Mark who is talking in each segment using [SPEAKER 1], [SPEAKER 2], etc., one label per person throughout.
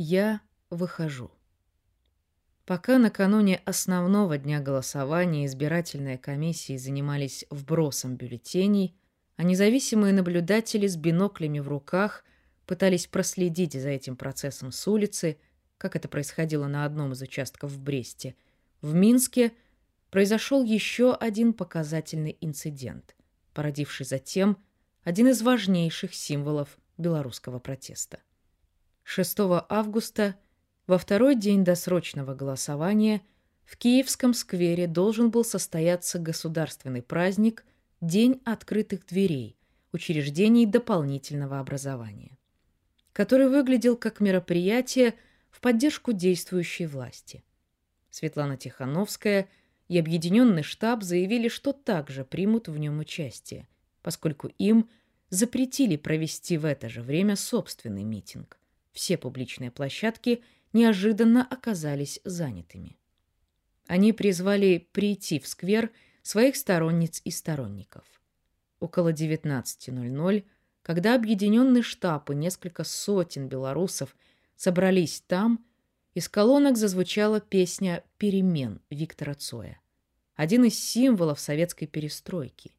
[SPEAKER 1] Я выхожу. Пока накануне основного дня голосования избирательные комиссии занимались вбросом бюллетеней, а независимые наблюдатели с биноклями в руках пытались проследить за этим процессом с улицы, как это происходило на одном из участков в Бресте, в Минске произошел еще один показательный инцидент, породивший затем один из важнейших символов белорусского протеста. 6 августа, во второй день досрочного голосования, в Киевском сквере должен был состояться государственный праздник День открытых дверей учреждений дополнительного образования, который выглядел как мероприятие в поддержку действующей власти. Светлана Тихановская и Объединенный штаб заявили, что также примут в нем участие, поскольку им запретили провести в это же время собственный митинг все публичные площадки неожиданно оказались занятыми. Они призвали прийти в сквер своих сторонниц и сторонников. Около 19.00, когда объединенный штаб и несколько сотен белорусов собрались там, из колонок зазвучала песня «Перемен» Виктора Цоя, один из символов советской перестройки.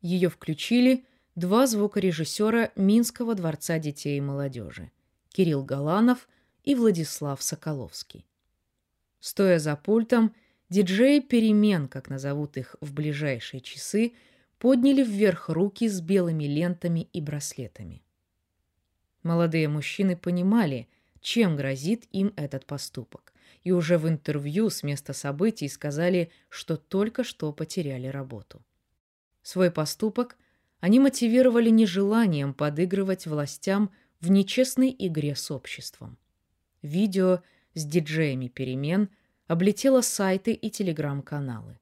[SPEAKER 1] Ее включили два звукорежиссера Минского дворца детей и молодежи – Кирилл Галанов и Владислав Соколовский. Стоя за пультом, диджеи перемен, как назовут их в ближайшие часы, подняли вверх руки с белыми лентами и браслетами. Молодые мужчины понимали, чем грозит им этот поступок, и уже в интервью с места событий сказали, что только что потеряли работу. Свой поступок они мотивировали нежеланием подыгрывать властям в нечестной игре с обществом. Видео с диджеями перемен облетело сайты и телеграм-каналы.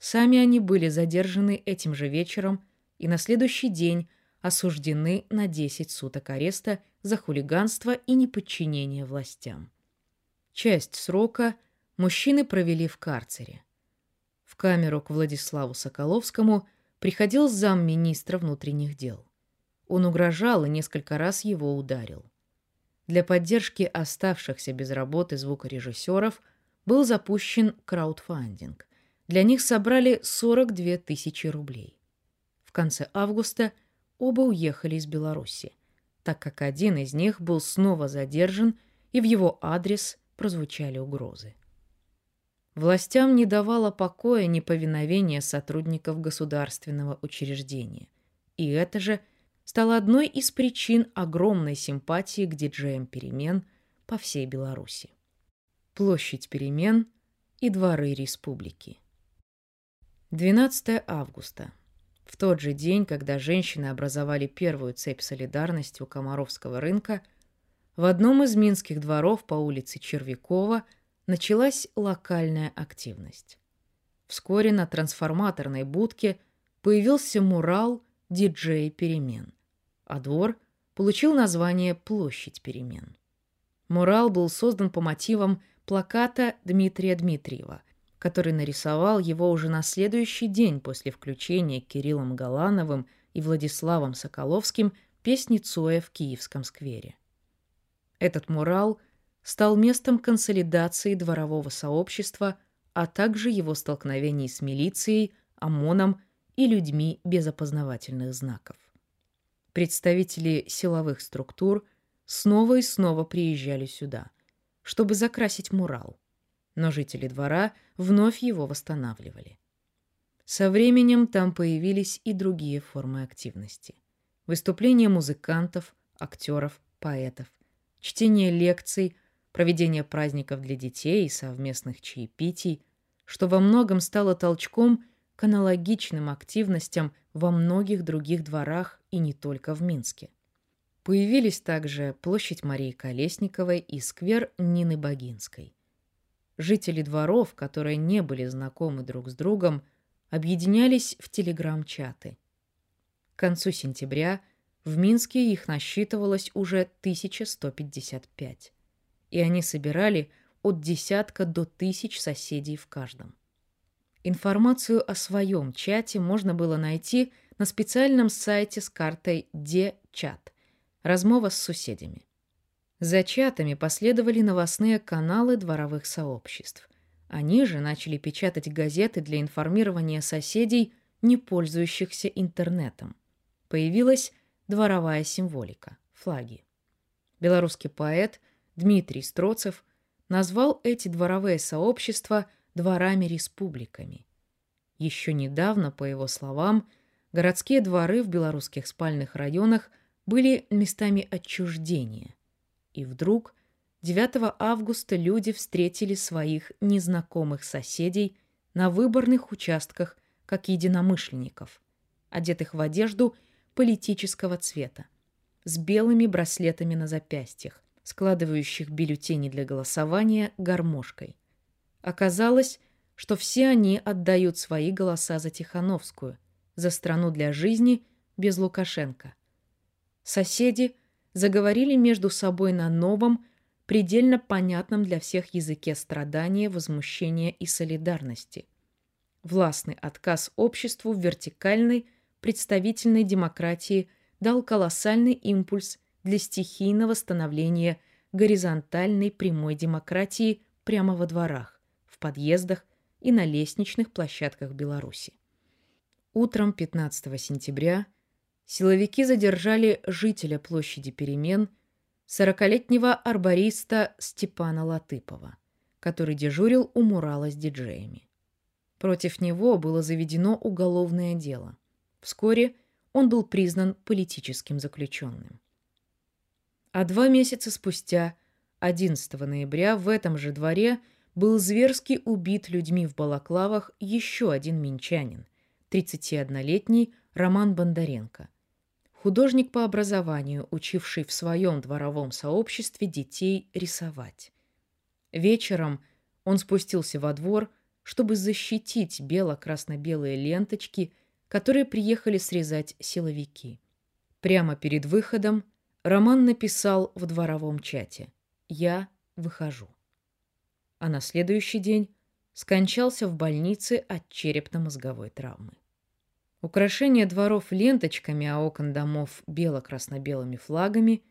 [SPEAKER 1] Сами они были задержаны этим же вечером и на следующий день осуждены на 10 суток ареста за хулиганство и неподчинение властям. Часть срока мужчины провели в карцере. В камеру к Владиславу Соколовскому приходил замминистра внутренних дел. Он угрожал и несколько раз его ударил. Для поддержки оставшихся без работы звукорежиссеров был запущен краудфандинг. Для них собрали 42 тысячи рублей. В конце августа оба уехали из Беларуси, так как один из них был снова задержан, и в его адрес прозвучали угрозы. Властям не давало покоя неповиновение сотрудников государственного учреждения. И это же – стала одной из причин огромной симпатии к диджеям перемен по всей Беларуси. Площадь перемен и дворы республики. 12 августа. В тот же день, когда женщины образовали первую цепь солидарности у Комаровского рынка, в одном из минских дворов по улице Червякова началась локальная активность. Вскоре на трансформаторной будке появился мурал «Диджей перемен» а двор получил название «Площадь перемен». Мурал был создан по мотивам плаката Дмитрия Дмитриева, который нарисовал его уже на следующий день после включения Кириллом Галановым и Владиславом Соколовским песни Цоя в Киевском сквере. Этот мурал стал местом консолидации дворового сообщества, а также его столкновений с милицией, ОМОНом и людьми без опознавательных знаков. Представители силовых структур снова и снова приезжали сюда, чтобы закрасить мурал, но жители двора вновь его восстанавливали. Со временем там появились и другие формы активности. Выступления музыкантов, актеров, поэтов, чтение лекций, проведение праздников для детей и совместных чаепитий, что во многом стало толчком к аналогичным активностям во многих других дворах и не только в Минске. Появились также площадь Марии Колесниковой и сквер Нины Богинской. Жители дворов, которые не были знакомы друг с другом, объединялись в телеграм-чаты. К концу сентября в Минске их насчитывалось уже 1155, и они собирали от десятка до тысяч соседей в каждом. Информацию о своем чате можно было найти на специальном сайте с картой «Де чат» – размова с суседями. За чатами последовали новостные каналы дворовых сообществ. Они же начали печатать газеты для информирования соседей, не пользующихся интернетом. Появилась дворовая символика – флаги. Белорусский поэт Дмитрий Строцев назвал эти дворовые сообщества дворами-республиками. Еще недавно, по его словам, городские дворы в белорусских спальных районах были местами отчуждения. И вдруг 9 августа люди встретили своих незнакомых соседей на выборных участках как единомышленников, одетых в одежду политического цвета, с белыми браслетами на запястьях, складывающих бюллетени для голосования гармошкой. Оказалось, что все они отдают свои голоса за Тихановскую, за страну для жизни без Лукашенко. Соседи заговорили между собой на новом, предельно понятном для всех языке страдания, возмущения и солидарности. Властный отказ обществу в вертикальной, представительной демократии дал колоссальный импульс для стихийного становления горизонтальной прямой демократии прямо во дворах, в подъездах и на лестничных площадках Беларуси. Утром 15 сентября силовики задержали жителя площади перемен, 40-летнего арбориста Степана Латыпова, который дежурил у мурала с диджеями. Против него было заведено уголовное дело. Вскоре он был признан политическим заключенным. А два месяца спустя, 11 ноября, в этом же дворе был зверски убит людьми в балаклавах еще один минчанин, 31-летний Роман Бондаренко, художник по образованию, учивший в своем дворовом сообществе детей рисовать. Вечером он спустился во двор, чтобы защитить бело-красно-белые ленточки, которые приехали срезать силовики. Прямо перед выходом Роман написал в дворовом чате «Я выхожу». А на следующий день скончался в больнице от черепно-мозговой травмы. Украшение дворов ленточками, а окон домов бело-красно-белыми флагами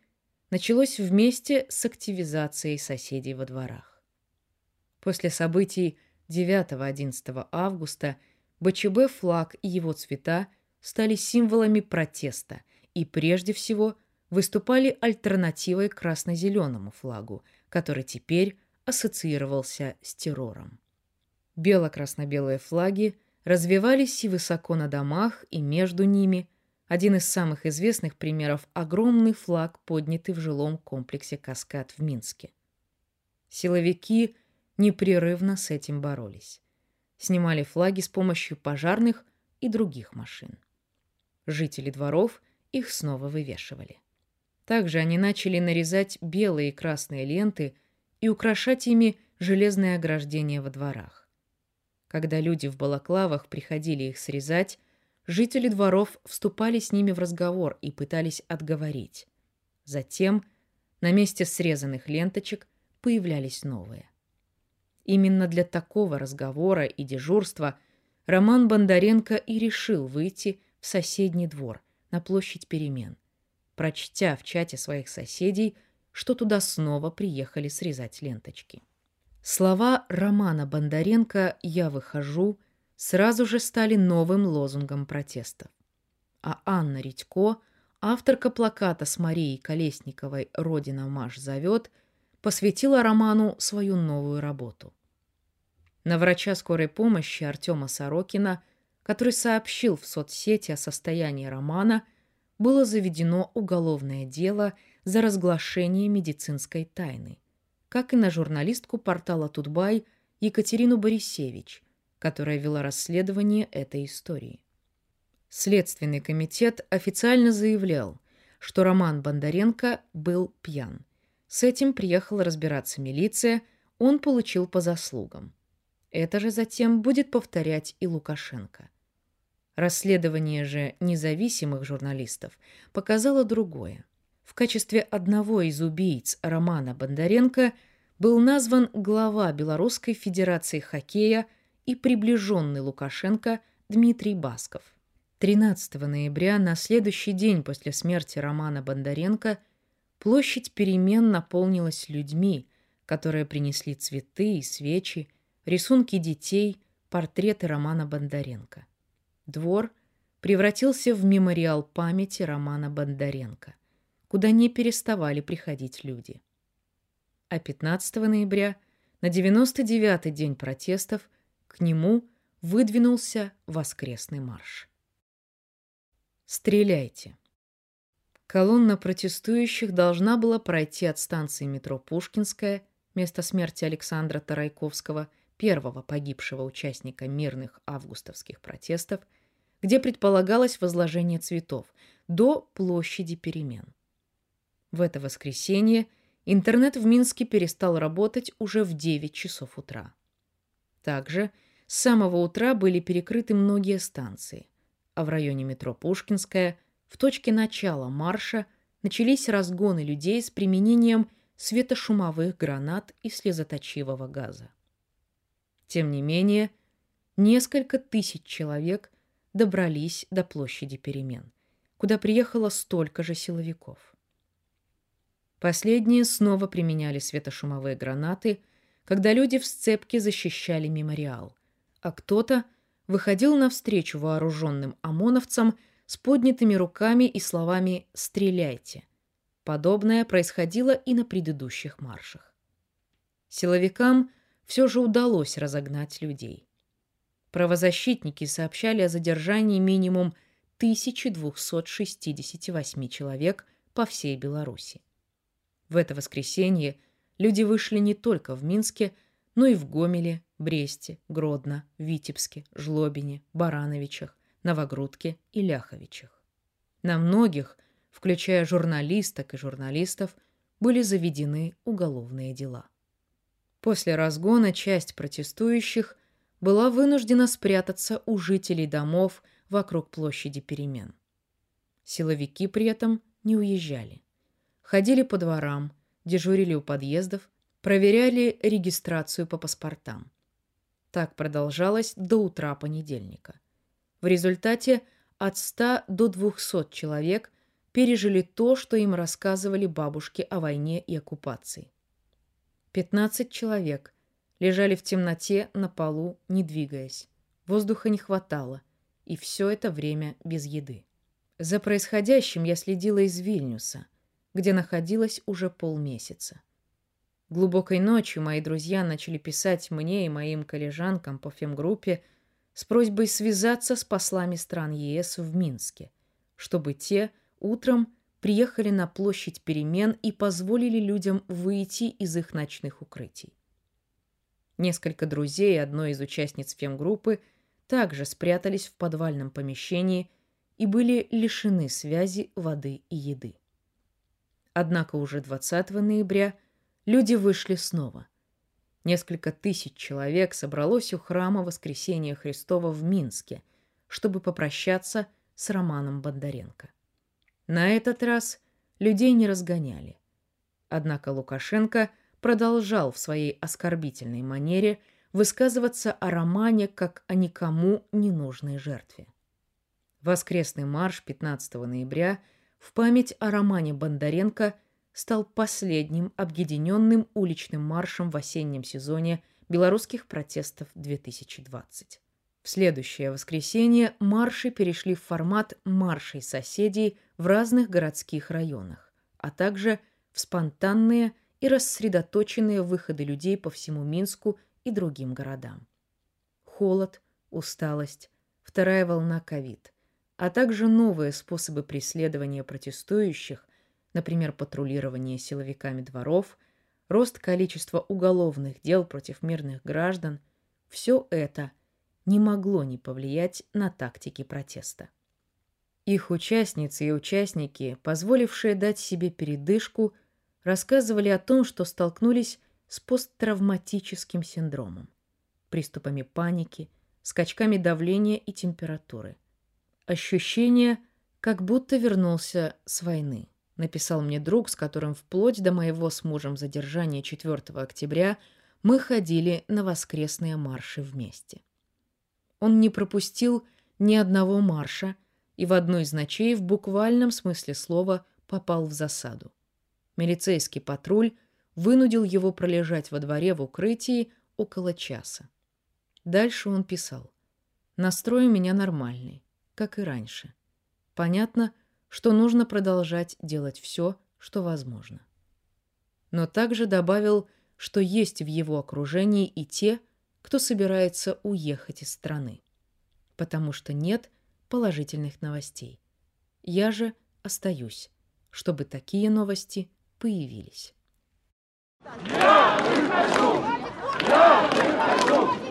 [SPEAKER 1] началось вместе с активизацией соседей во дворах. После событий 9-11 августа БЧБ флаг и его цвета стали символами протеста и прежде всего – выступали альтернативой красно-зеленому флагу, который теперь ассоциировался с террором. Бело-красно-белые флаги развивались и высоко на домах, и между ними. Один из самых известных примеров – огромный флаг, поднятый в жилом комплексе «Каскад» в Минске. Силовики непрерывно с этим боролись. Снимали флаги с помощью пожарных и других машин. Жители дворов их снова вывешивали. Также они начали нарезать белые и красные ленты и украшать ими железное ограждение во дворах. Когда люди в балаклавах приходили их срезать, жители дворов вступали с ними в разговор и пытались отговорить. Затем на месте срезанных ленточек появлялись новые. Именно для такого разговора и дежурства Роман Бондаренко и решил выйти в соседний двор на площадь перемен – прочтя в чате своих соседей, что туда снова приехали срезать ленточки. Слова Романа Бондаренко «Я выхожу» сразу же стали новым лозунгом протестов. А Анна Редько, авторка плаката с Марией Колесниковой «Родина Маш зовет», посвятила роману свою новую работу. На врача скорой помощи Артема Сорокина, который сообщил в соцсети о состоянии романа – было заведено уголовное дело за разглашение медицинской тайны, как и на журналистку портала Тутбай Екатерину Борисевич, которая вела расследование этой истории. Следственный комитет официально заявлял, что Роман Бондаренко был пьян. С этим приехала разбираться милиция, он получил по заслугам. Это же затем будет повторять и Лукашенко. Расследование же независимых журналистов показало другое. В качестве одного из убийц Романа Бондаренко был назван глава Белорусской Федерации хоккея и приближенный Лукашенко Дмитрий Басков. 13 ноября, на следующий день после смерти Романа Бондаренко, площадь перемен наполнилась людьми, которые принесли цветы и свечи, рисунки детей, портреты Романа Бондаренко. Двор превратился в мемориал памяти Романа Бондаренко, куда не переставали приходить люди. А 15 ноября, на 99-й день протестов, к нему выдвинулся воскресный марш. «Стреляйте!» Колонна протестующих должна была пройти от станции метро Пушкинская, место смерти Александра Тарайковского, первого погибшего участника мирных августовских протестов, где предполагалось возложение цветов, до площади перемен. В это воскресенье интернет в Минске перестал работать уже в 9 часов утра. Также с самого утра были перекрыты многие станции, а в районе метро Пушкинская – в точке начала марша начались разгоны людей с применением светошумовых гранат и слезоточивого газа. Тем не менее, несколько тысяч человек добрались до площади перемен, куда приехало столько же силовиков. Последние снова применяли светошумовые гранаты, когда люди в сцепке защищали мемориал, а кто-то выходил навстречу вооруженным ОМОНовцам с поднятыми руками и словами «Стреляйте!». Подобное происходило и на предыдущих маршах. Силовикам все же удалось разогнать людей. Правозащитники сообщали о задержании минимум 1268 человек по всей Беларуси. В это воскресенье люди вышли не только в Минске, но и в Гомеле, Бресте, Гродно, Витебске, Жлобине, Барановичах, Новогрудке и Ляховичах. На многих, включая журналисток и журналистов, были заведены уголовные дела. После разгона часть протестующих была вынуждена спрятаться у жителей домов вокруг площади перемен. Силовики при этом не уезжали. Ходили по дворам, дежурили у подъездов, проверяли регистрацию по паспортам. Так продолжалось до утра понедельника. В результате от 100 до 200 человек пережили то, что им рассказывали бабушки о войне и оккупации. 15 человек лежали в темноте на полу, не двигаясь. Воздуха не хватало, и все это время без еды. За происходящим я следила из Вильнюса, где находилась уже полмесяца. Глубокой ночью мои друзья начали писать мне и моим коллежанкам по фемгруппе с просьбой связаться с послами стран ЕС в Минске, чтобы те утром приехали на площадь перемен и позволили людям выйти из их ночных укрытий. Несколько друзей одной из участниц фемгруппы также спрятались в подвальном помещении и были лишены связи, воды и еды. Однако уже 20 ноября люди вышли снова – Несколько тысяч человек собралось у храма Воскресения Христова в Минске, чтобы попрощаться с Романом Бондаренко. На этот раз людей не разгоняли. Однако Лукашенко продолжал в своей оскорбительной манере высказываться о романе как о никому не нужной жертве. Воскресный марш 15 ноября в память о романе Бондаренко – стал последним объединенным уличным маршем в осеннем сезоне белорусских протестов 2020. В следующее воскресенье марши перешли в формат маршей соседей в разных городских районах, а также в спонтанные и рассредоточенные выходы людей по всему Минску и другим городам. Холод, усталость, вторая волна ковид, а также новые способы преследования протестующих – например, патрулирование силовиками дворов, рост количества уголовных дел против мирных граждан, все это не могло не повлиять на тактики протеста. Их участницы и участники, позволившие дать себе передышку, рассказывали о том, что столкнулись с посттравматическим синдромом, приступами паники, скачками давления и температуры. Ощущение, как будто вернулся с войны написал мне друг, с которым вплоть до моего с мужем задержания 4 октября мы ходили на воскресные марши вместе. Он не пропустил ни одного марша и в одну из ночей в буквальном смысле слова попал в засаду. Милицейский патруль вынудил его пролежать во дворе в укрытии около часа. Дальше он писал. «Настрой у меня нормальный, как и раньше. Понятно, что нужно продолжать делать все, что возможно». Но также добавил, что есть в его окружении и те, кто собирается уехать из страны, потому что нет положительных новостей. Я же остаюсь, чтобы такие новости появились. Я выхожу! Я выхожу!